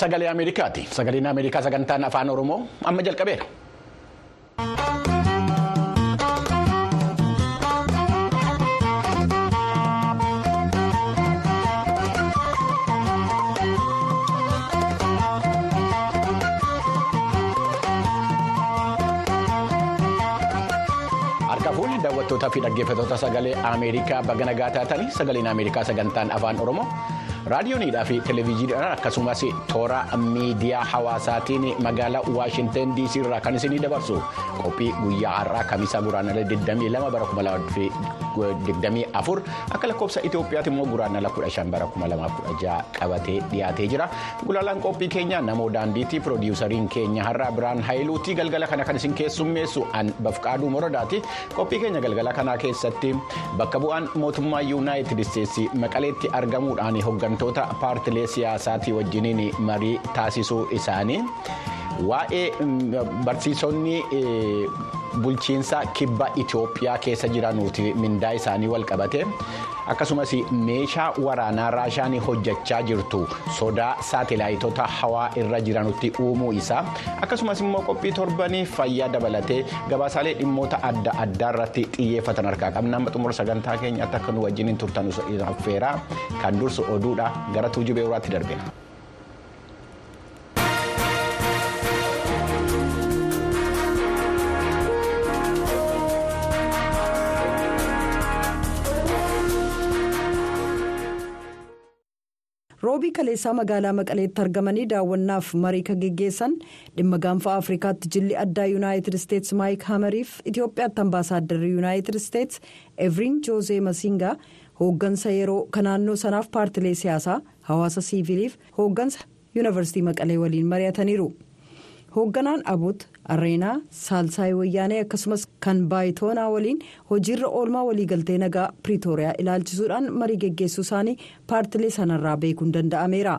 Sagalee Ameerikaati. Sagaleen Ameerikaa sagantaan afaan Oromoo amma jalqabeera. Harka fuulli daawwattootaa fi dhaggeeffattoota sagalee Ameerikaa baga nagaa taatanii sagaleen Ameerikaa sagantaan afaan Oromoo raadiyoonidhaa fi televezyiiniidhaan akkasumas toora miidiyaa hawaasaatiin magaalaa Waashinten DC irraa kan isinii dabarsu. Qophii guyyaa har'aa kamisaa guraandhala 22 bara 2024 akka lakkoofsa Itoophiyaatti immoo guraandhala 15 bara 2016 qabatee dhiyaatee jira. Gulaalaan qophii keenya namoo daandiitti piroodiwusariin keenya har'aa Biraan Haayiluutii galgala kana kan isin keessummeessu an bafqaaduu moradaati. qophii keenya galgala kanaa keessatti bakka bu'aan mootummaa yuunaayitid isteetsi maqaleetti argamuudhaan hooggantoota paartilee siyaasaatii wajjiniin marii taasisuu isaanii waa'ee barsiisonni bulchiinsa kibba itiyoophiyaa keessa jiranuuti mindaa isaanii wal qabate. Akkasumas meeshaa waraanaa raashaan hojjechaa jirtu sodaa saatelaayitota hawaa irra jiranutti uumuu isaa akkasumas immoo qophii torbanii fayyaa dabalatee gabaasaalee dhimmoota adda addaa irratti xiyyeeffatan harkaa qabna. Amma xumura sagantaa keenyaatti akka nu wajjiniin turtan affeeraa. Kan dursu oduudha. Gara tuujubee uraatti darbina. Roobii kaleessaa magaalaa maqaleetti argamanii daawwannaaf marii kan geggeessan dhimma gaanfa afrikaatti jilli addaa yuunaayitid isteetsi maayik hamariif itiyoophiyaatti ambaasaadarri yuunaayitid isteetsi eviriin joozee masingaa hooggansa yeroo kan naannoo sanaaf paartilee siyaasaa hawaasa siiviliif hooggansa yuunivarsiitii maqalee waliin mari'ataniiru. hoogganaan abut areenaa saalsaayii wayyaanee akkasumas kan baayitoonaa waliin hojiirra oolmaa waliigaltee nagaa piriitooriyaa ilaalchisuudhaan marii geggeessuu isaanii paartilee sanarraa beekuun danda'ameera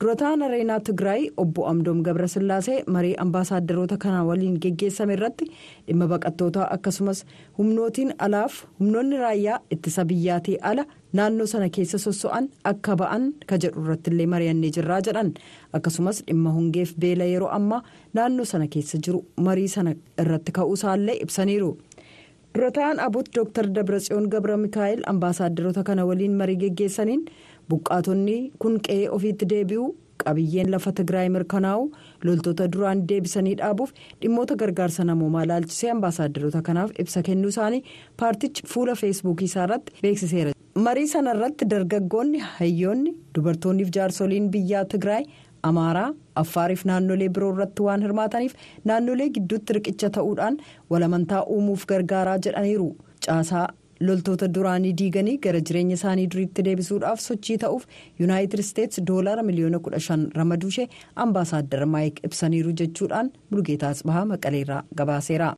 durataan areenaa tigraay obbo amdoom gabrasillaasee marii ambaasaadarroota kanaa waliin geggeessame irratti dhimma baqattootaa akkasumas humnootiin alaaf humnoonni raayyaa ittisa biyyaatii ala naannoo sana keessa sosso'an akka ba'an ka jedhu irratti illee mari'annee jirraa jedhan akkasumas dhimma hongeef beela yeroo ammaa naannoo sana keessa jiru marii sana irratti ka'uusaallee ibsaniiru. durataan abut dr dabratsiyoon gabra mikaa'el ambaasaadarroota kana waliin marii geggeessaniin buqqaatonni kun qe'ee ofiitti deebi'u qabiyyeen lafa tigraay mirkanaa'u loltoota duraan deebisanii dhaabuuf dhimmoota gargaarsa namoomaa ilaalchisee ambaasaadarroota kanaaf ibsa kennuu isaanii paartichi fuula feesbuukii isaa irratti beeksiseera. marii sana irratti dargaggoonni hayyoonni dubartoonniif jaarsoliin biyyaa tigraay amaaraa affaariif naannolee biroo irratti waan hirmaataniif naannolee gidduutti riqicha ta'uudhaan walamantaa uumuuf gargaaraa jedhaniiru caasaa loltoota duraanii diiganii gara jireenya isaanii duriitti deebisuudhaaf sochii ta'uuf yuunaayitid isteetsi doolaara miliyoona 15 ramaduushee ambaasaaddar maayik ibsaniiru jechuudhaan bulgeetaa asbahaa maqaleerraa gabaaseera.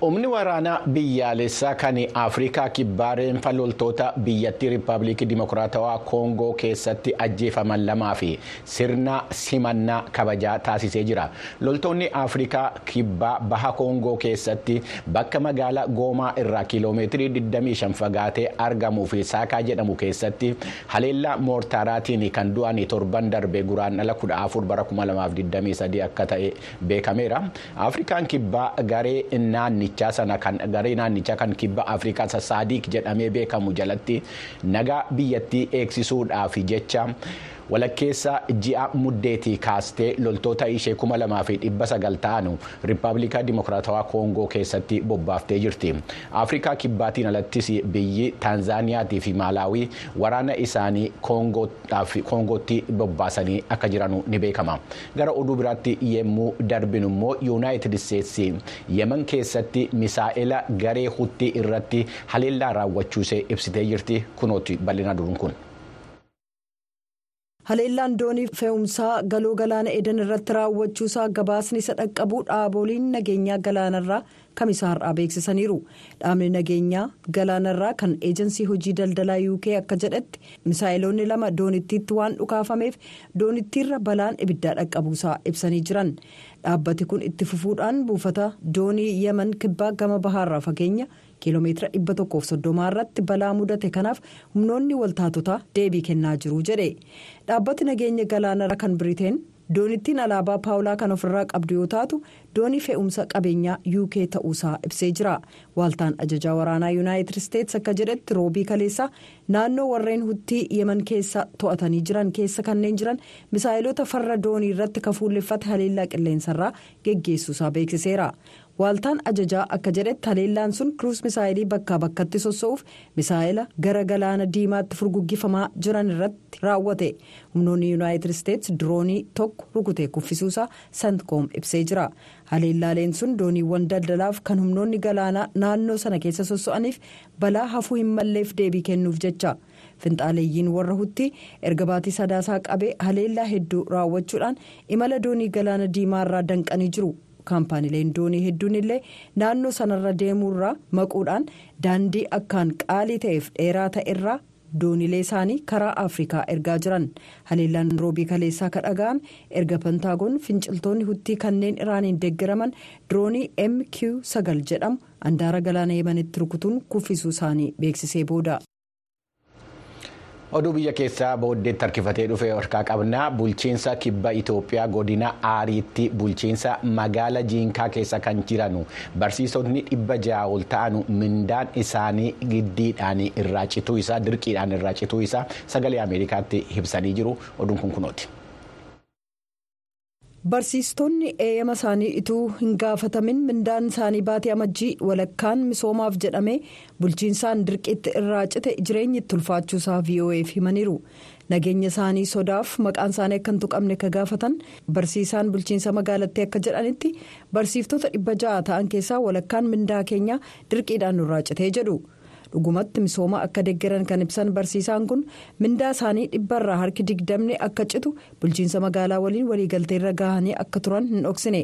Humni waraanaa biyyaalessaa kan afrikaa kibbaa reenfa loltoota biyyattii riippaabilikii dimokiraatawaa koongoo keessatti ajjeefaman lamaa fi sirna simannaa kabajaa taasisee jira loltoonni afrikaa kibbaa baha koongoo keessatti bakka magaalaa goomaa irraa kiiloomeetirii 25 fagaatee argamuu fi saakaa jedhamu keessatti haleellaa moortaaraatiin kan du'an torban darbe guraandhala 14 bara 2023 akka ta'e beekameera afrikaan kibbaa garee naanni. Sana kan garee naannichaa kan kibba afrikaa saadiik jedhamee beekamu jalatti nagaa biyyattii eegsisuudhaaf jecha walakkeessa ji'a muddeetii kaastee loltoota ishee kuma lamaa fi dhibba sagal ta'anu riippaabilikaa dimokiraatawaa koongoo keessatti bobbaaftee jirti. Afrikaa kibbaatiin alattis biyyi taanzaaniyaatii fi maalaawii waraana isaanii koongootti bobbaasanii akka jiranu ni beekama. Gara oduu biraatti yemmuu darbinu immoo yuunaayitid isteetsi yemen keessatti misaa'ela garee hutti irratti haleellaa raawwachuusee ibsitee jirti. Kunooti bal'ina duruun kun. Haleellaan doonii fe'umsaa galoo galaana edan irratti raawwachuusaa gabaasni isa dhaqqabuu dhaaboliin nageenyaa galaanarraa kamisaa har'aa beeksisaniiru? Dhaabni nageenyaa galaanarraa kan eejansii hojii daldalaa uk akka jedhetti misaa'iloonni lama doonittiitti waan dhukaafameef doonittiirra balaan ibiddaa dhaqqabuusaa ibsanii jiran. Dhaabbati kun itti fufuudhaan buufata doonii yemen kibbaa gama bahaarraa fageenya kiiloomeetira dhibba tokkoof soddomaa irratti balaa mudate kanaaf humnoonni waltaatotaa deebii kennaa jiru jedhe dhaabbati nageenya galaanarraa kan biriteen. doonittiin alaabaa paawulaa kan ofirraa qabdu yoo taatu doonii fe'umsa qabeenyaa uk ta'uusaa ibsee jira waaltaan ajajaa waraanaa yuunaayitid isteetsi akka jedhetti roobii kaleessaa naannoo warreen huttii yemen keessa to'atanii jiran keessa kanneen jiran misaa'ilota farra doonii irratti kafuulleffate haleellaa qilleensarraa geggeessuusaa beeksiseera. Waaltaan ajajaa akka jedhetti haleellaan sun kiruus misaayilii bakkaa bakkatti sossa'uuf misaayila gara galaana diimaatti furguggifamaa jiran irratti raawwate. Humnoonni yuunaayitid isteetsi diroonii tokko rukutee kuffisuusaa santkoom ibsee jira. Haleellaaleen sun dooniiwwan daldalaaf kan humnoonni galaanaa naannoo sana keessa sossa'aniif balaa hafuu hin malleef deebii kennuuf jecha. Finxaaleeyyiin warra hutti erga baatii sadaasaa qabee haleellaa hedduu raawwachuudhaan imala doonii galaana diimaarraa danqanii jiru. Kaampaaniileen doonii hedduun illee naannoo sanarra deemuurraa maquudhaan daandii akkaan qaalii ta'eef dheeraa ta'erraa dooniilee isaanii karaa afrikaa ergaa jiran haleellaan roobii kaleessaa ka dhaga'ame erga pentaagoon finciltoonni huttii kanneen iraaniin deeggaraman diroonii mq sagal jedhamu andaara galaana yemanitti rukutuun kuffisuu isaanii beeksisee booda. Oduu biyya keessaa booddeetti harkifatee dhufe harkaa qabnaa bulchiinsa kibba itoophiyaa godina aariitti bulchiinsa magaala jiinkaa keessa kan jiranu. Barsiisonni dhibba ja'a ol ta'anu mindaan isaanii giddiidhaan irraa cituu isaa dirqiidhaan irraa cituu isaa sagalee ameerikaatti ibsanii jiru. Oduun kun kunooti. Barsiistonni eeyyama isaanii ituu hin gaafatamin mindaan isaanii baatee amajjii walakkaan misoomaaf jedhamee bulchiinsaan dirqiitti irraa cite jireenyi itti ulfaachuusaa vo'eef himaniiru nageenya isaanii sodaaf maqaan isaanii akka hin tuqamne ka gaafatan barsiisaan bulchiinsa magaalattii akka jedhanitti barsiiftota dhibba ja'a ta'an keessaa walakkaan mindaa keenya dirqiidhaan nurraa citee jedhu. Dhugumatti misooma akka deeggaran kan ibsan barsiisaan kun mindaa isaanii dhibbarraa harki digdamni akka citu bulchiinsa magaalaa waliin waliigalteerra gahanii akka turan hin dhoksine.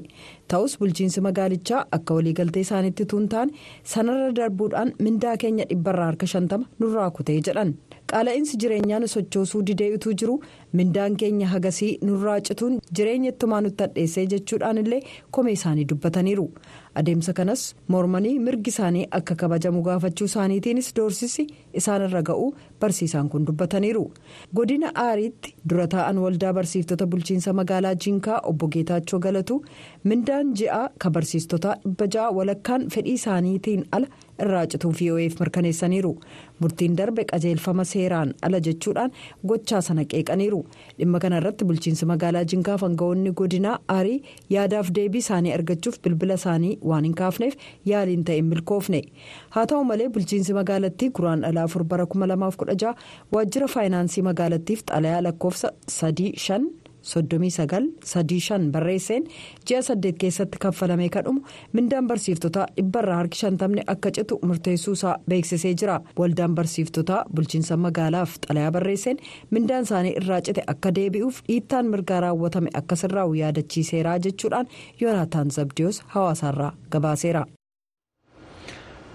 Ta'us bulchiinsi magaalichaa akka waliigaltee isaaniitti tuun ta'an sanarra darbuudhaan mindaa keenya dhibbarraa harka shantama nurraa kutee jedhan qaala'insi jireenyaa nu sochoosuu didee utuu jiru mindaan keenya hagasii nurraa cituun jireenya ittumaa nutti hadheessee jechuudhaan illee komee isaanii dubbataniiru. adeemsa kanas mormanii mirgi isaanii akka kabajamu gaafachuu isaaniitiinis doorsisi isaanirra ga'uu barsiisaan kun dubbataniiru. Godina aariitti dura taa'an waldaa barsiiftota bulchiinsa magaalaa jiinkaa obbo geetaachoo galatu mindaan ji'aa ka barsiistotaa dhibba ja'a walakkaan fedhii isaaniitiin ala irraa cituu vo'eef mirkaneessaniiru. Murtiin darbe qajeelfama seeraan ala jechuudhaan gochaa sana qeeqaniiru. Dhimma kana irratti bulchiinsi magaalaa jiinkaa aangawoonni godinaa aarii yaadaaf deebii isaanii argachuuf bilbila isaanii waan hin kaafneef yaaliin ta'e milkoofne. Haa ta'u malee bulchiinsi magaalattii guraandhala afur bara 2016 waajjira faayinaansii magaalattiif xalayaa lakkoofsa 35 39 barreesseen ji'a 8 keessatti kaffalamee kadhumu mindaan barsiiftotaa dhibbarraa harki shantamni akka citu murteessuusaa beeksisee jira waldaan barsiiftotaa bulchiinsa magaalaaf xalayaa barreesseen mindaan isaanii irraa cite akka deebi'uuf dhiittaan mirgaa raawwatame akka sirraa'u yaadachiiseera jechuudhaan yoonaataan zabdiyoos hawaasaarraa gabaaseera.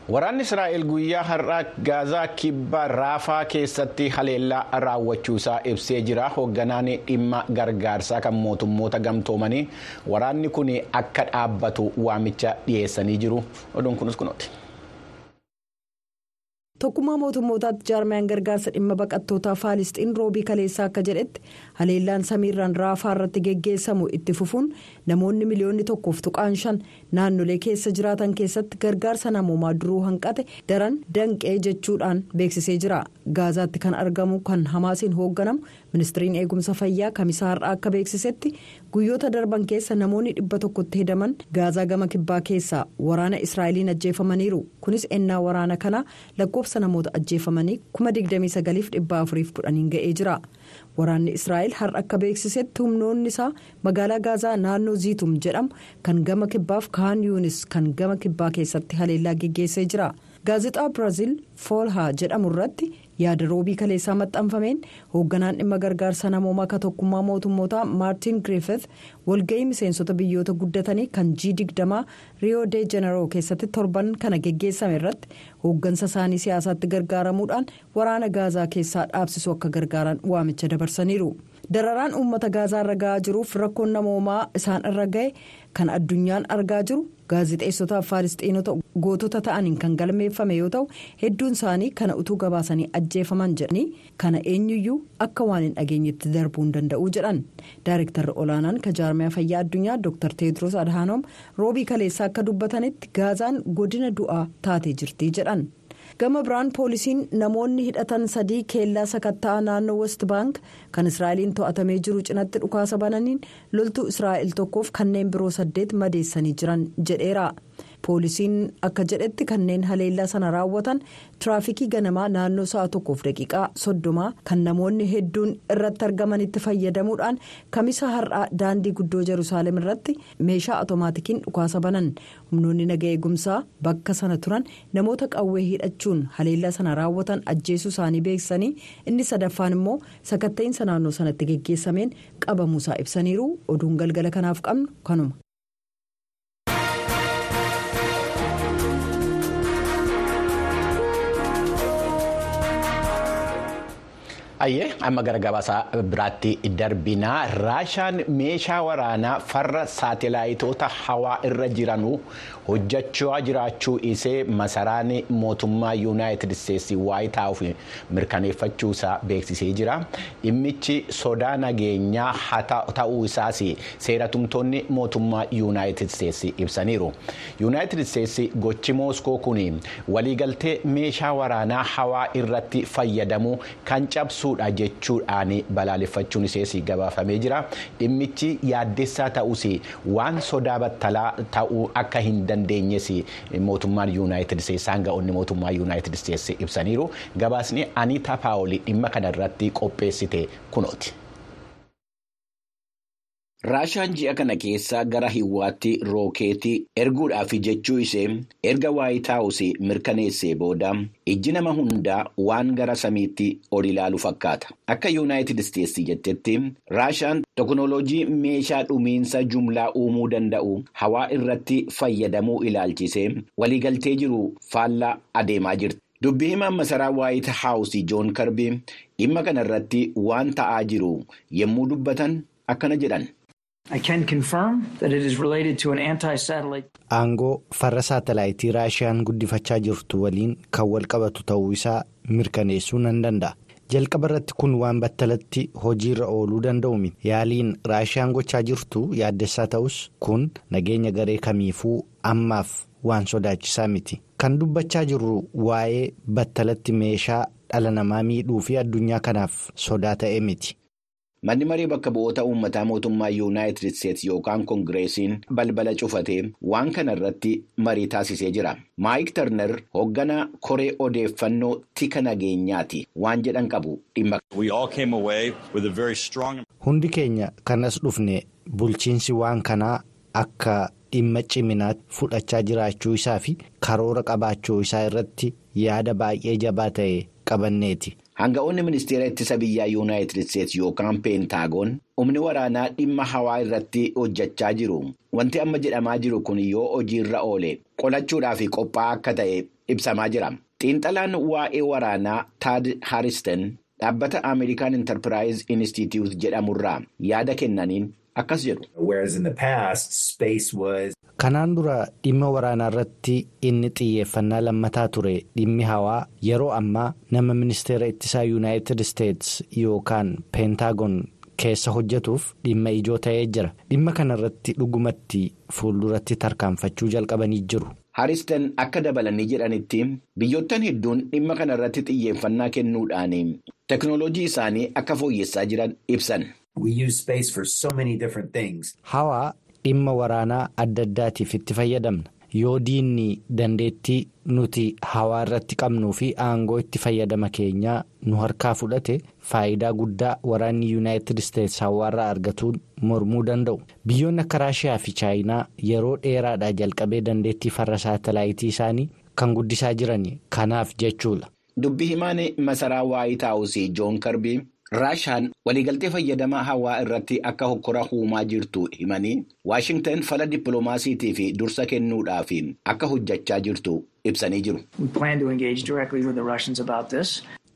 Waraanni israa'el guyyaa har'aa gaazaa kibba raafaa keessatti haleellaa raawwachuusaa ibsee jira hoogganaan dhimma gargaarsaa kan mootummoota gamtoomanii waraanni kun akka dhaabbatu waamicha dhiyeessanii jiru oduun kunis kunooti. Tokkummaa mootummootaatti jaarmiyaan gargaarsa dhimma baqattootaa faalisxiin roobii kaleessaa akka jedhetti haleellaan samiirraan raafaa irratti geggeessamu itti fufuun namoonni miliyoonni tokkoof tuqaan shan naannolee keessa jiraatan keessatti gargaarsa namoomaa duruu hanqate daran danqee jechuudhaan beeksisee jira. Gaazaatti kan argamu kan hamaasiin hoogganamu ministiriin eegumsa fayyaa kamisaa har'aa akka beeksisetti guyyoota darban keessa namoonni dhibba tokkotti hedaman gaazaa gama kibbaa keessaa waraana israa'eliin ajjeefamaniiru. Kunis ennaa waraana kanaa lakkoofsa namoota ajjeefamanii kuma 29,410 ga'ee jira. Waraanni israa'el har'a akka beeksisetti humnoonni isaa magaalaa gaazaa naannoo ziitum jedhamu kan gama kibbaaf kaan yuunis kan gama kibbaa keessatti haleellaa geggeessee jira gaazexaa biraaziil foolhaa jedhamu irratti yaada roobii kaleessaa maxxanfameen hoogganaan dhimma gargaarsa namoomaa ka tokkummaa mootummootaa maartiin griffith walga'ii miseensota biyyoota guddatanii kan g digdamaa riyoo de jeneroo keessatti torban kana geggeessame irratti hooggansa isaanii siyaasaatti gargaaramuudhaan waraana gaazaa keessaa dhaabsisuu akka gargaaran waamicha dabarsaniiru. dararaan uummata gaazaa irra ga'aa jiruuf rakkoon namoomaa isaan irra ga'e kan addunyaan argaa jiru gaazexeessotaaf faalistiinota gootota ta'aniin kan galmeeffame yoo ta'u hedduun isaanii kana utuu gabaasanii ajjeefaman jedhanii kana eenyuyyuu akka waan hin dhageenyetti darbuu hin danda'u jedhan daayirektarri olaanaan kajaarmiyaa fayyaa addunyaa dr teedros adhaanoom roobii kaleessaa akka dubbatanitti gaazaan godina du'aa taatee jirti jedhan. Gama biraan poolisiin namoonni hidhatan sadii keellaa sakatta'aa naannoo west baank kan israa'eliin to'atamee jiru cinatti dhukaasa bananiin loltuu israa'el tokkoof kanneen biroo saddeet madeessanii jiran jedheera poolisiin akka jedhetti kanneen haleellaa sana raawwatan tiraafikii ganamaa naannoo sa'a tokkoof daqiiqaa soddomaa kan namoonni hedduun irratti argamanitti fayyadamuudhaan kamisa har'aa daandii guddoo jeruusaalem irratti meeshaa otomaatikiin dhukaasa banan humnoonni naga eegumsaa bakka sana turan namoota qawwee hidhachuun haleellaa sana raawwatan ajjeesuu isaanii beeksisanii inni sadaffaan immoo sakatta'insa naannoo sanatti geggeessameen qabamuusaa ibsaniiru oduun galgala kanaaf qabnu kanuma. Ayyee amma gara gabaasaa biraatti darbinaa raashaan meeshaa waraanaa farra saatalaayitoota hawaa irra jiranuu hojjechaa jiraachuu isee masaraan mootummaa yuunaayitid isteetsi waayit haawus mirkaneeffachuusaa beeksisee jira dhimmichi sodaa nageenyaa ta'uu isaas seeratumtoonni mootummaa yuunaayitid isteetsi ibsaniiru yuunaayitid isteetsi gochi mooskoo kun waliigaltee meeshaa waraanaa hawaa irratti fayyadamuu kan cabsu. Jechuudhaan balaaleffachuun ishees gabaafamee jira dhimmichi yaaddessaa ta'us waan sodaa battalaa ta'uu akka hin dandeenyes mootummaan yuunaayitid isteetsi hanga'oonni mootummaa yuunaayitid isteetsi ibsaniiru gabaasni aniitaa paawolii dhimma kana irratti qopheessite kunooti. Raashaan ji'a kana keessa gara hiwaatti rookeetii erguudhaaf jechuu ishee erga waayit haawus mirkaneessee booda ijji nama hundaa waan gara samiitti ol ilaalu fakkaata akka yuunaayitid isteetsi jettetti raashaan teknooloojii meeshaa dhumiinsa jumlaa uumuu danda'u hawaa irratti fayyadamuu ilaalchisee waliigaltee jiru faallaa adeemaa jirti. dubbii himaan masaraa waayit haawus joon karbii dhimma kana irratti waan ta'aa jiru yommuu dubbatan akkana jedhan. Aangoo farra saatalaayitii raashiyaan guddifachaa jirtu waliin kan wal qabatu ta'uu isaa mirkaneessuu nan danda'a. Jalqaba irratti kun waan battalatti hojiirra ooluu danda'u miti yaaliin raashiyaan gochaa jirtu yaaddessaa ta'us kun nageenya garee kamiifuu ammaaf waan sodaachisaa miti. Kan dubbachaa jirru waa'ee battalatti meeshaa dhala namaa miidhuu fi addunyaa kanaaf sodaa ta'e miti. Manni marii bakka bu'oota uummataa mootummaa yuunaayitid isteetsi yookaan koongireesiin balbala cufatee waan kana irratti marii taasisee jira. Maayik Tarner hoogganaa koree odeeffannoo tika nageenyaati waan jedhan qabu dhimma. Hundi keenya kanas dhufne bulchiinsi waan kanaa akka dhimma ciminaatti fudhachaa jiraachuu isaa fi karoora qabaachuu isaa irratti yaada baay'ee jabaa ta'e qabanneeti. Hanga'oonni ministeera ittisa biyyaa yuunaayitid isteetsi yookaan peentaagoon humni waraanaa dhimma hawaa irratti hojjechaa jiru. Wanti amma jedhamaa jiru kun yoo hojiirra oole qolachuudhaaf qophaa'aa akka ta'e ibsamaa jira. Xiinxalaan waa'ee waraanaa Taad Haristen dhaabbata Ameerikaan Intarpiraayiz Inistituut jedhamurraa yaada kennaniin akkas jedhu. Kanaan dura dhimma waraanaa irratti inni xiyyeeffannaa lammataa ture dhimmi hawaa yeroo ammaa nama ministeera ittisaa yuunaayitid isteetsi yookaan peentaagoon keessa hojjetuuf dhimma ijoo ta'ee jira dhimma kana irratti dhugumatti fuulduratti tarkaanfachuu jalqabanii jiru. Haristen akka dabalanii jedhanitti biyyoottan hedduun dhimma kana irratti xiyyeeffannaa kennuudhaan teknooloojii isaanii akka fooyyessaa jiran ibsan. Hawaa dhimma waraanaa adda addaatiif itti fayyadamna. Yoo diinni dandeettii nuti hawaa irratti qabnuu fi aangoo itti fayyadama keenyaa nu harkaa fudhate faayidaa guddaa waraanni yuunaayitid isteetsi hawaarraa argatuun mormuu danda'u. Biyyoonni akka raashiyaa fi chaayinaa yeroo dheeraadhaa jalqabee dandeettii farra saatalaayitii isaanii kan guddisaa jiran kanaaf jechuudha. Dubbi himaan masaraa waayit haawusii joon karbii raashaan waliigaltee fayyadamaa hawaa irratti akka hokkora uumaa jirtu himanii waashingtan fala dippiloomaasiitii fi dursa kennuudhaaf akka hojjechaa jirtu ibsanii jiru.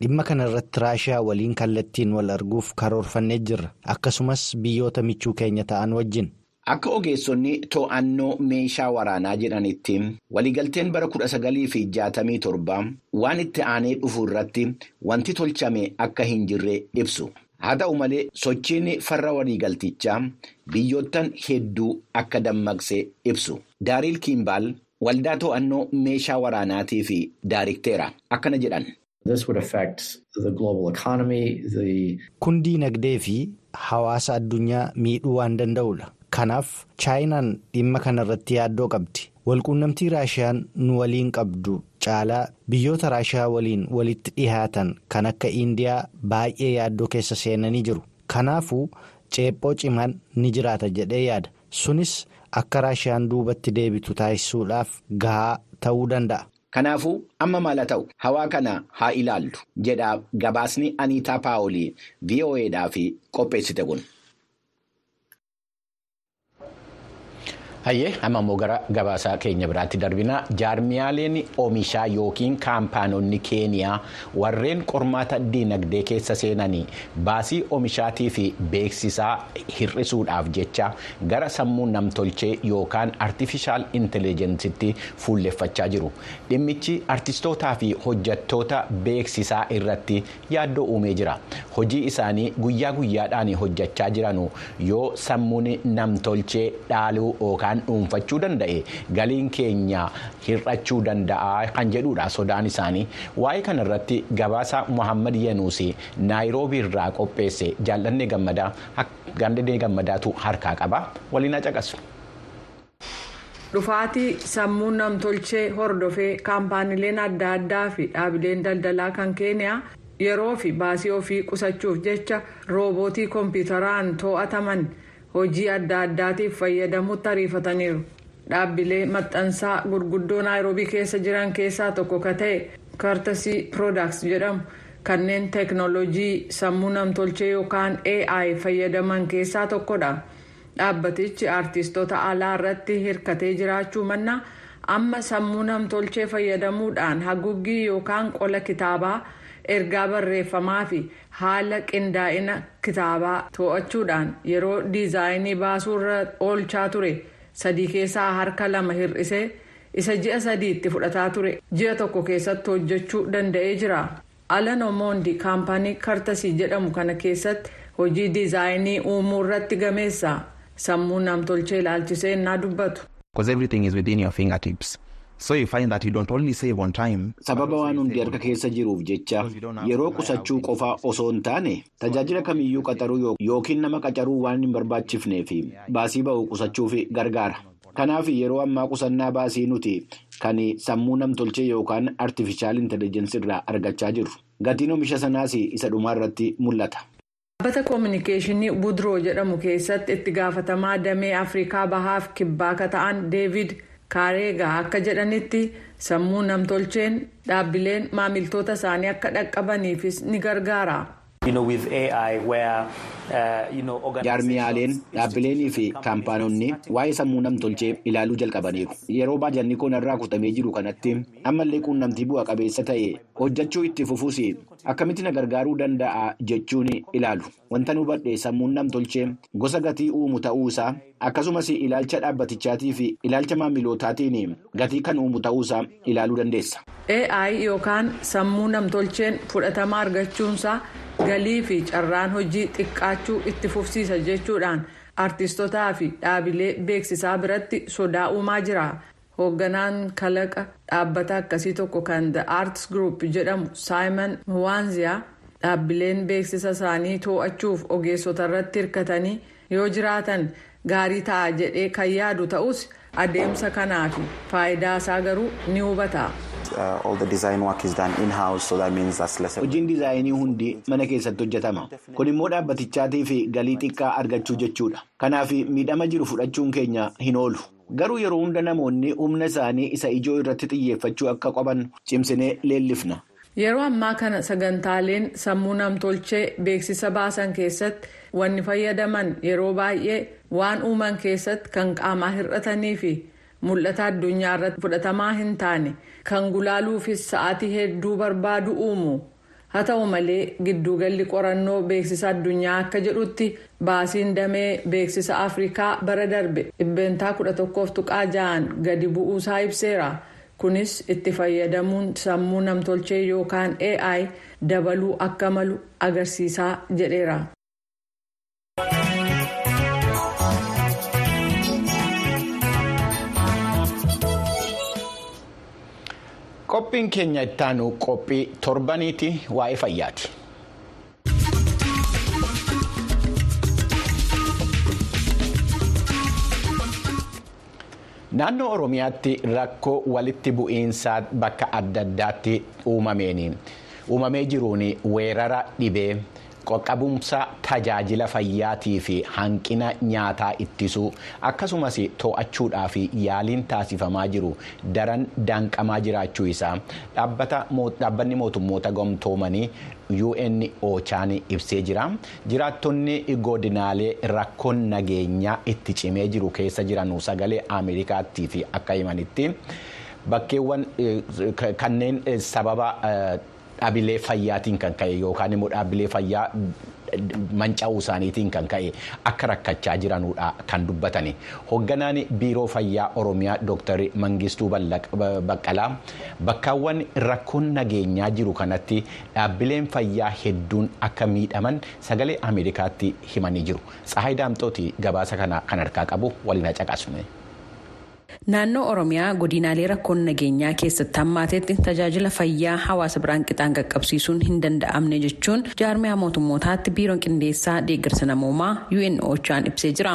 Dhimma kana irratti raashiyaa waliin kallattiin wal arguuf karoorfannee jirra akkasumas biyyoota michuu keenya ta'an wajjin. Akka ogeessonni to'annoo meeshaa waraanaa jedhanitti waliigalteen bara kudha sagalii fi jaatamii torba waan itti aanee dhufu irratti wanti tolchame akka hin jirre ibsu. Haa ta'u malee sochiin farra waliigaltichaa biyyoottan hedduu akka dammaqse ibsu. Daariil Kiimbaal waldaa to'annoo meeshaa waraanaatii fi daarikteera akkana jedhan. Kun diinagdee fi hawaasa addunyaa miidhuu waan danda'udha. Kanaaf chaayinaan dhimma kana irratti yaaddoo qabdi. Walquunnamtii raashiyaan nu waliin qabdu caalaa biyyoota raashiyaa waliin walitti dhihaatan kan akka Indiyaa baay'ee yaaddoo keessa seenanii jiru. Kanaafuu ceephoo cimaan ni jiraata jedhee yaada. Sunis akka raashiyaan duubatti deebitu taasisuudhaaf gahaa ta'uu danda'a. Kanaafuu amma maal haa ta'u hawaa kana haa ilaallu jedha gabaasni Aniitaa Paawolii VOAdhaaf qopheessite kun. Hayyee amma immoo gara gabaasaa keenya biraatti darbina. Jaarmiyaaleen oomishaa yookiin kaampaanonni keeniyaa warreen qormaata diinagdee keessa seenanii baasii oomishaatii fi beeksisaa hir'isuudhaaf jecha gara sammuu namtolchee yookaan artifishaal intelejensitti fuulleffachaa jiru. Dhimmichi artistootaa fi hojjattoota beeksisaa irratti yaaddoo uumee jira. Hojii isaanii guyyaa guyyaadhaan hojjachaa jiranu. Yoo sammuun namtolchee dhaaluu yookaan. Dhuunfachuu danda'e galiin keenya hir'achuu danda'a kan jedhudha sodaan isaanii waa'ee kana irratti gabaasa mohaammed yenuusi naayiroobii irraa qopheesse jaallannee gammadaa jaallannee gammadaatu harkaa qaba waliin caqasu. dhufaatii sammuu namtolchee hordofee kaampaaniileen adda addaa fi dhaabileen daldalaa kan keeniyaa yeroo fi baasii ofii qusachuuf jecha roobootii kompiitaraan to'ataman. Hojii adda addaatiif fayyadamuutti ariifataniiru dhaabbilee maxxansaa gurguddoo naayiroobii keessa jiran keessaa tokko ka ta'e kartasii piroodaks jedhamu. Kanneen teeknooloojii sammuu namtolchee yookaan ai fayyadaman keessaa tokkodha. Dhaabbatichi aartistoota alaa irratti hirkatee jiraachuu mannaa amma sammuu namtolchee fayyadamuudhaan haguuggii yookaan qola kitaabaa. ergaa barreeffamaa fi haala qindaa'ina kitaabaa to'achuudhaan yeroo diizaayinii baasuurra oolchaa ture. Sadii keessaa harka lama hir'isee isa ji'a sadiitti fudhataa ture. Ji'a tokko keessatti hojjechuu danda'ee jira. Alan omondi kaampaanii kartasii jedhamu kana keessatti hojii diizaayinii uumuu irratti gameessa. Sammuu namtolchee ilaalchisee innaa dubbatu. Sababa waan hundi harka keessa jiruuf jecha yeroo qusachuu qofaa osoo hin taane tajaajila kamiyyuu qaxaruu yookiin nama qacaruu waan hin barbaachifneef baasii ba'u qusachuuf gargaara kanaaf yeroo ammaa qusannaa baasii nuti. Kan sammuu namtolchee yookaan artifishaal intelejensi irraa argachaa jirru gatiin oomisha sanaas isa dhumaa irratti mul'ata. dhaabbata koominikeeshinii budroo jedhamu keessatti itti gaafatamaa damee afrikaa bahaaf kibbaa ka ta'an deevid. Kaareegaa akka jedhanitti sammuu namtolcheen dhaabbileen maamiltoota isaanii akka dhaqqabaniifis ni gargaara. Jaarmiyaaleen dhaabbileenii fi kaampaanonni waa'ee sammuu namtolchee ilaaluu jalqabaniiru yeroo baajanni kun irraa kutamee jiru kanatti ammallee quunnamtii bu'a qabeessa ta'e hojjechuu itti fufuus akkamitti na gargaaruu danda'a jechuun ilaalu wanta nu hubadhe sammuun namtolchee gosa gatii uumu ta'uusaa akkasumas ilaalcha dhaabbatichaatii fi ilaalcha maamilootaatiin gatii kan uumu ta'uusaa ilaaluu dandeessa. ai yookaan sammuu namtolcheen fudhatama argachuunsaa. Galii fi carraan hojii xiqqaachuu itti fufsiisa jechuudhaan artistotaa fi dhaabilee beeksisaa biratti sodaa uumaa jira hoogganaan kalaqa dhaabbata akkasii tokko kan the arts group jedhamu saayimon waanziyaa dhaabbileen beeksisa isaanii to'achuuf ogeessota irratti hirkatanii yoo jiraatan gaarii ta'a jedhee kan yaadu ta'us adeemsa kanaa fi faayidaa isaa garuu ni hubata. Hojiin diizaayinii hundi mana keessatti hojjetama kun immoo dhaabbatichaatii fi galii xiqqaa argachuu jechuudha. Kanaaf miidhama jiru fudhachuun keenya hin oolu. Garuu yeroo hunda namoonni humna isaanii isa ijoo irratti xiyyeeffachuu akka qaban cimsinee leellifna. Yeroo ammaa kana sagantaaleen sammuu namtolchee beeksisa baasan keessatti wanni fayyadaman yeroo baay'ee waan uuman keessatti kan qaamaa hir'atanii fi mul'ata addunyaa irratti fudhatamaa hin taane kan gulaaluufis sa'aatii hedduu barbaadu uumu. haa ta'u malee gidduugalli qorannoo beeksisa addunyaa akka jedhutti baasiin damee beeksisa afrikaa bara darbe dhibbeentaa 11.6 gadi bu'uusaa ibseera kunis itti fayyadamuun sammuu namtolchee yookaan ai dabaluu akka malu agarsiisaa jedheera. Qophiin keenya ittaanu qophii torbaniiti waa'ee fayyaati. naannoo oromiyaatti rakkoo walitti bu'iinsaa bakka adda addaatti uumamee jiruun weerara dhibee qaqqabumsa tajaajila fayyaatii fi hanqina nyaataa ittisuu akkasumas to'achuudhaaf yaaliin taasifamaa jiru. Daran danqamaa jiraachuu isaa. Dhaabbanni mootummoota gamtoomanii un ochaan ibsee jira. Jiraattonni godinaalee rakkoon nageenyaa itti cimee jiru keessa jiran sagalee ameerikaattii fi akka himanitti bakkeewwan kanneen sababa. Dhaabilee fayyaatiin kan ka'e yookaan immoo dhaabbilee fayyaa manca'uu isaaniitiin kan ka'e akka rakkachaa jiranudha kan dubbatani. Hoogganaan biiroo fayyaa Oromiyaa Dr. Mangistuu Baqqalaa bakkaawwan rakkoon nageenyaa jiru kanatti dhaabbileen fayyaa hedduun akka miidhaman sagalee Ameerikaatti himanii jiru. Tsahaay Daamxooti gabaasa kana kan harkaa qabu waliin caqasne. Naannoo Oromiyaa godinaalee rakkoon nageenyaa keessatti hammaatetti tajaajila fayyaa hawaasa biraan qixaan qaqqabsiisuun hin danda'amne jechuun jaarmiyaa mootummootaatti biiroon qindeessaa deeggarsa namoomaa UN Ochaan ibsee jira.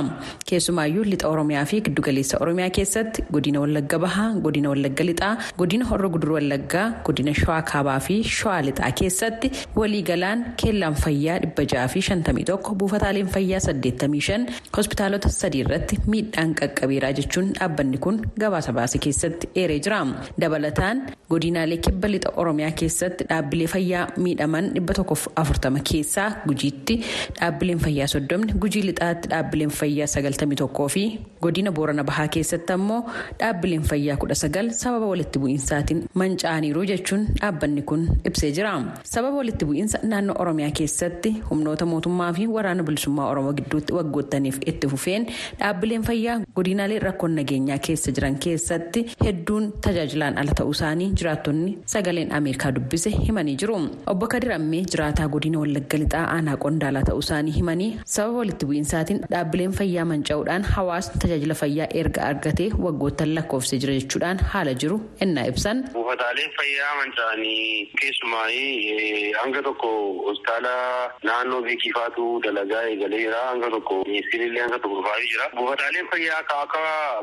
Keessumaayyuu lixa Oromiyaa fi giddugaleessa Oromiyaa keessatti godina Wallagga Bahaa, godina Wallagga Lixaa, godina Horra Gudur Wallaggaa, godina Shawaa Kaabaa fi Shawaa Lixaa keessatti waliigalaan keellaan fayyaa dhibba ja'a fi shantamii tokko buufataaleen fayyaa saddeettamii shan hospitaalota sadii irratti miidhaan qaqqabeeraa jechuun dhaabbanni kun gabaasa baase keessatti eeree jira dabalataan godinaalee kibba lixa oromiyaa keessatti dhaabbilee fayyaa miidhaman dhibba tokkoof afurtama keessaa gujiitti dhaabbileen fayyaa soddomni gujii lixaatti dhaabbileen fayyaa sagaltamii tokkoo fi godina boorana bahaa keessatti ammoo dhaabbileen fayyaa kudha sagal sababa walitti bu'iinsaatiin manca'aniiru jechuun dhaabbanni kun ibsee jira sababa walitti bu'iinsa naannoo oromiyaa keessatti humnoota mootummaa fi waraana bilisummaa oromoo gidduutti waggoottaniif itti fufeen dhaabbileen fayyaa godinaalee rakkoon nageenyaa keessa jiran keessatti hedduun tajaajilaan ala ta'uu isaanii jiraattonni sagaleen ameerikaa dubbise himanii jiru. Obbo kadir ammee jiraataa godina wallagga lixaa aanaa qondaalaa ta'uu isaanii himanii sababa walitti bu'iinsaatiin dhaabbileen fayyaa manca'uudhaan hawaasni tajaajila fayyaa erga argatee waggoottan lakkoofsee jira jechuudhaan haala jiru. Ennaa ibsan. buufataaleen fayyaa manca'anii keessumaa hanga tokko hospitaala naannoo beekifaatu dalagaa eegalee jira. Hanga tokko ministeerillee hanga tokko dhufaa jira. Buufataaleen fayyaa akka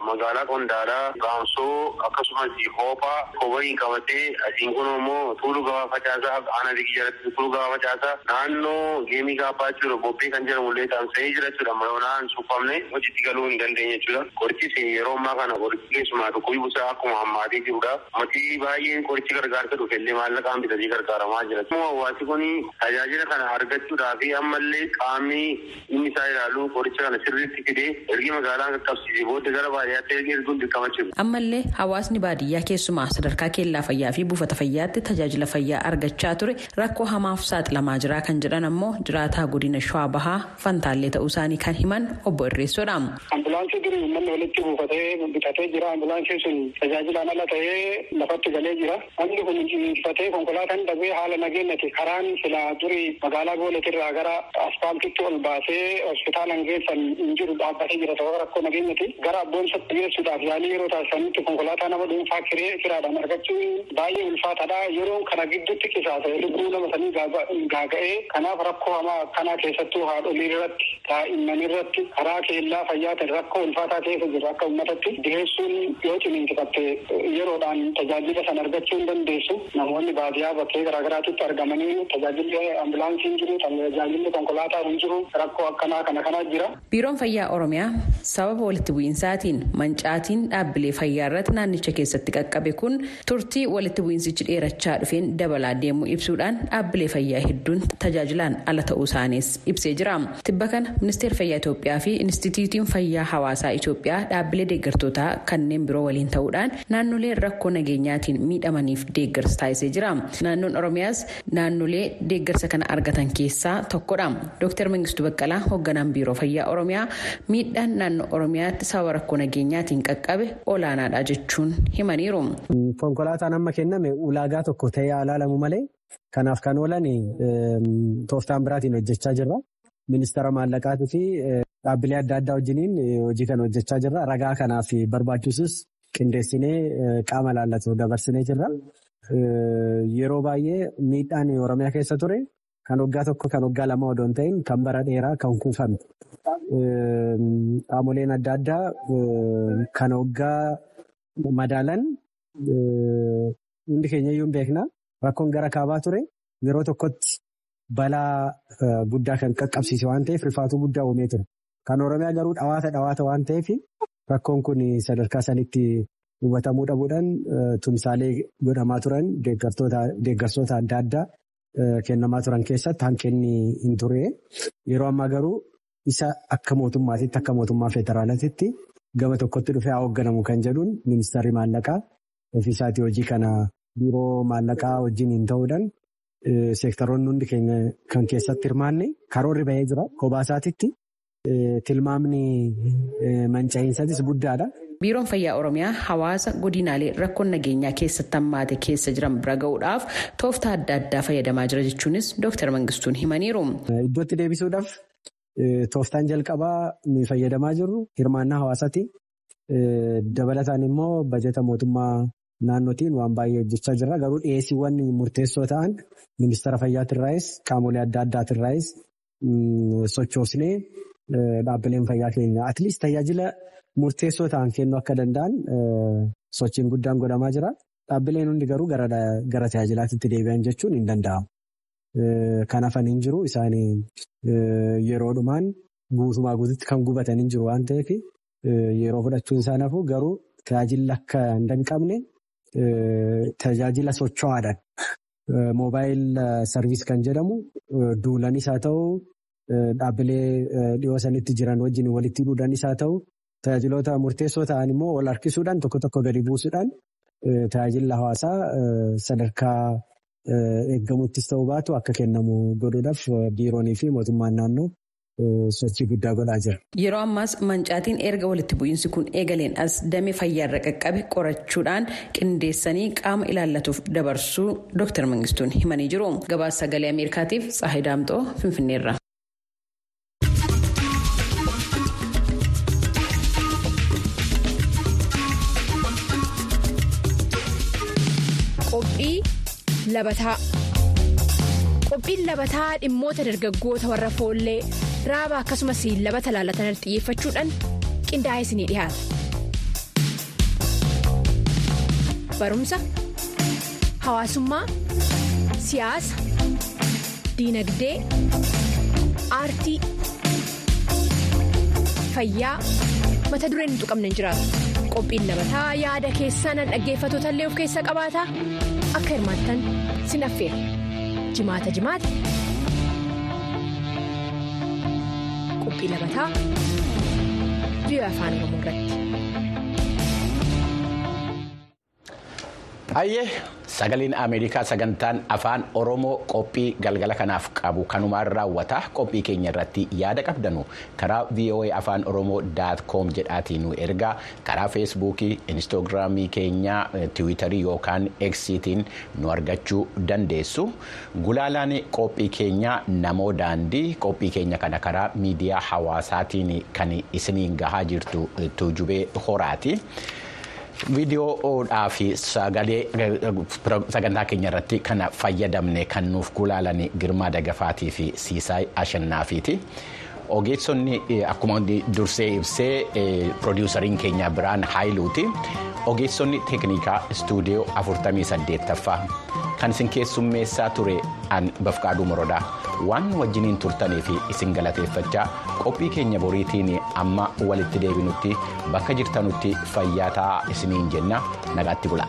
magaalaa qondaalaa gaamsoo akkasumas hoophaa kobanii qabatee asiin kun immoo tuulu gabaa facaasaa aanaa biyya jalatti tuulu gabaa facaasaa naannoo geemii gaabbaa jechuudha bobbee kan jedhamullee taasisanii jira jechuudha mayoonaan suuqamne hojiitti galuu hin dandeenye jechuudha qorichis yeroo ammaa kana qorichi keessumaa dhukkubii busaa akkuma hammaatee jirudha uummatii baay'een qorichi gargaarsa dhufellee maallaqaan bitatee gargaaramaa jira hawaasi kun tajaajila kana argachuudhaaf ammallee qaamni inni isaa ilaalu qoricha kana sirriitti fidee ergi magaalaan qaqqabsiisee booda gara baadiyyaatti ergi erguun dirqama ammallee hawaasni baadiyyaa keessumaa sadarkaa keellaa fayyaa fi buufata fayyaatti tajaajila fayyaa argachaa ture rakkoo hamaaf saaxilamaa jira kan jedhan ammoo jiraataa godina shawaa bahaa fantaallee ta'uu isaanii kan himan obbo Irreessoodha. ambulaansii durii uummanni walitti buufatee bitatee jira ambulaansiin sun tajaajilaan ala ta'ee lafatti galee jira namni kun injifatee konkolaataan dhabee haala nageenyati karaan sila durii magaalaa gooletirraa gara aspaaltitti ol baasee hospitaalan geessan hin jiru dhaabbatee jira sababa rakkoo nageenyati gara abboomsatti geessuudhaaf yaalii yeroo taasisanitti konkolaataa nama dhuunfaa kiree kiraadhaan argachuun baay'ee ulfaataadha yeroo kana gidduutti qisaasa lubbuu nama sanii gaaga'ee kanaaf rakkoo hamaa akkanaa keessattuu haadholii irratti daa'imman irratti karaa keellaa fayyaatiin rakkoo ulfaataa keessa jiru akka uummatatti dhiheessuun yoo ciniinsifatte yeroodhaan tajaajila san argachuu hin dandeessu namoonni baadiyyaa bakkee garaagaraatitti argamanii tajaajilli ambulaansii hin jiru tajaajilli konkolaataa hin jiru rakkoo akkanaa kana kanaa jira. biiroon fayyaa oromiyaa sababa walitti bu'iinsaatiin mancaatiin dhumaatiin dhaabbilee fayyaa irratti naannicha keessatti qaqqabe kun turtii walitti bu'iinsichi dheerachaa dhufeen dabalaa deemuu ibsuudhaan dhaabbilee fayyaa hedduun tajaajilaan ala ta'uu isaaniis ibsee jira. Tibba kana ministeerri fayyaa Itoophiyaa fi Inistituutiin Fayyaa Hawaasaa Itoophiyaa dhaabbilee deeggartootaa kanneen biroo waliin ta'uudhaan naannolee rakkoo nageenyaatiin miidhamaniif deeggarsa taasisee jira. Naannoon Oromiyaas naannolee deeggarsa kana argatan keessaa tokkodha. Dr. Mangistuu Baqqalaa hoogganaan biiroo fayyaa Oromiyaa miidhaan naannoo Oromiyaatti sababa rakkoo nageenyaatiin qaqqabe olaanaadha jechuun himaniiru. Konkolaataan amma kenname ulaagaa tokko ta'ee alaalamu malee kanaaf kan oolan tooftaan biraatiin hojjechaa jirra. Ministeera maallaqaatii fi dhaabbilee adda addaa wajjiniin hojii kana hojjechaa jirra. Ragaa kanaaf barbaachisus qindeessinee qaama laallatu dabarsinee jirra. Yeroo baay'ee miidhaan Oromiyaa keessa ture kan waggaa tokko kan waggaa lama odoo hin ta'in kan bara dheeraa kan kuufame. Qaamoleen adda addaa kan waggaa madaalan hundi keenya iyyuu beekna. Rakkoon gara kaabaa ture yeroo tokkotti balaa guddaa kan qaqqabsiise waan ta'eef rifaatuu guddaa uumee ture. Kan Oromiyaa garuu dhawaata dhawaata waan ta'eef rakkoon kun sadarkaa sanitti hubatamuu dhabuudhaan tumsaalee godhamaa turan deeggarsoota adda addaa kennamaa turan keessatti hanqinni hin turre. Yeroo ammaa garuu isa akka mootummaatitti akka mootummaa federaalaatitti gama tokkotti dhufee haa hoogganamu kan jedhuun ministeerri maallaqaa ofiisaatii hojii kana biiroo maallaqaa wajjin hin ta'uudhaan seektaroonni hundi keenya kan keessatti hirmaanne karoorri bahee jira kobaasaatitti tilmaamni manca'iinsatis guddaadha. Biiroon Fayyaa Oromiyaa hawaasa godinaalee rakkoon nageenyaa keessatti hammaate keessa jiran bira ga'uudhaaf tooftaa adda addaa fayyadamaa jira jechuunis Dr. Mangistuun himaniiru. Iddootti deebisuudhaaf tooftaan jalqabaa fayyadamaa jirru hirmaannaa hawaasaati. Dabalataan immoo bajeta mootummaa naannootiin waan baay'ee hojjechaa jirra. Garuu dhiyeessiiwwan murteessoo ta'an ministeera fayyaatirraayis qaamolee adda addaatirraayis sochoosnee dhaabbileen fayyaa keenya atliist tajaajila murteessoo ta'an kennuu akka danda'an sochiin guddaan godhamaa jira. Dhaabbileen hundi garuu gara tajaajilaatti deebi'an jechuun hin danda'amu. Kan hafan hin jiru isaan yeroodhumaan guutumaa guututti kan gubatan hin jiru waan ta'eef yeroo fudhachuun isaan hafu garuu tajaajilli akka hin danqabne tajaajila socho'aadhaan moobaayil sarviis kan jedhamu duulanis haa ta'u dhaabbilee dhiyoo sanitti jiran wajjin walitti hidhuudhaanis haa ta'u tajaajiloota murteessoo ta'an immoo wal harkisuudhaan tokko tokko gadi buusuudhaan tajaajila hawaasaa sadarkaa eeggamuttis ta'uu baatu akka kennamu godhuudhaaf biiroonii fi mootummaan naannoo sochii guddaa godhaa jira. Yeroo ammaas mancaatiin erga walitti bu'iinsi kun eegaleen as damee fayyaarra qaqqabe qorachuudhaan qindeessanii qaama ilaallatuuf dabarsuu Dr. Mangistuun himanii jiru. Gabaasa sagalee Ameerikaatiif Tsaahii Daamxoo Finfinneerra. Qophii labataa. Qophiin labataa dhimmoota dargaggoota warra foollee raaba akkasumas labata laalatan xiyyeeffachuudhaan qindaa'ee isinii dhiyaata. Barumsa, hawaasummaa, siyaasa, diinagdee, aartii, fayyaa mata dureen hin tuqamne hin jiraatu. Qophiin labataa yaada keessaan dhaggeeffatoota illee of keessaa qabaata akka hirmaattan sin affeera. jimaata jimaata qophii labataa biyya afaan oromoo irratti. Sagaleen Ameerikaa sagantaan afaan Oromoo qophii galgala kanaaf qabu kanumaan raawwata. Qophii keenya irratti yaada qabdanu karaa VOA afaan Oromoo daat koom jedhaatiin nu ergaa. Karaa feesbuukii inistoogiraamii keenya tiwiitarii yookaan eksiitiin nu argachuu dandeessu. Gulaalaan qophii keenya namoo daandii. Qophii keenya kana karaa miidiyaa hawaasaatiin kan isiniin gahaa jirtu tuujubee horaati. Viidiyoodhaa fi sagalee sagantaa keenya irratti kan fayyadamne kan nuuf gulaalan girmaa dagafaatii fi siisaay ashannaafiiti. ogeessonni akkuma dursee ibsee piroodiwusariin keenya biraan haayiluuti ogeessonni teeknikaa istuudiyoo 48ffaa kan isin keessummeessaa ture an bafqaaduu morodaa waan wajjiniin turtanii fi isin galateeffachaa qophii keenya boriitiin amma walitti deebinutti bakka jirtanutti fayyaa ta'aa isiniin jenna nagaatti bula.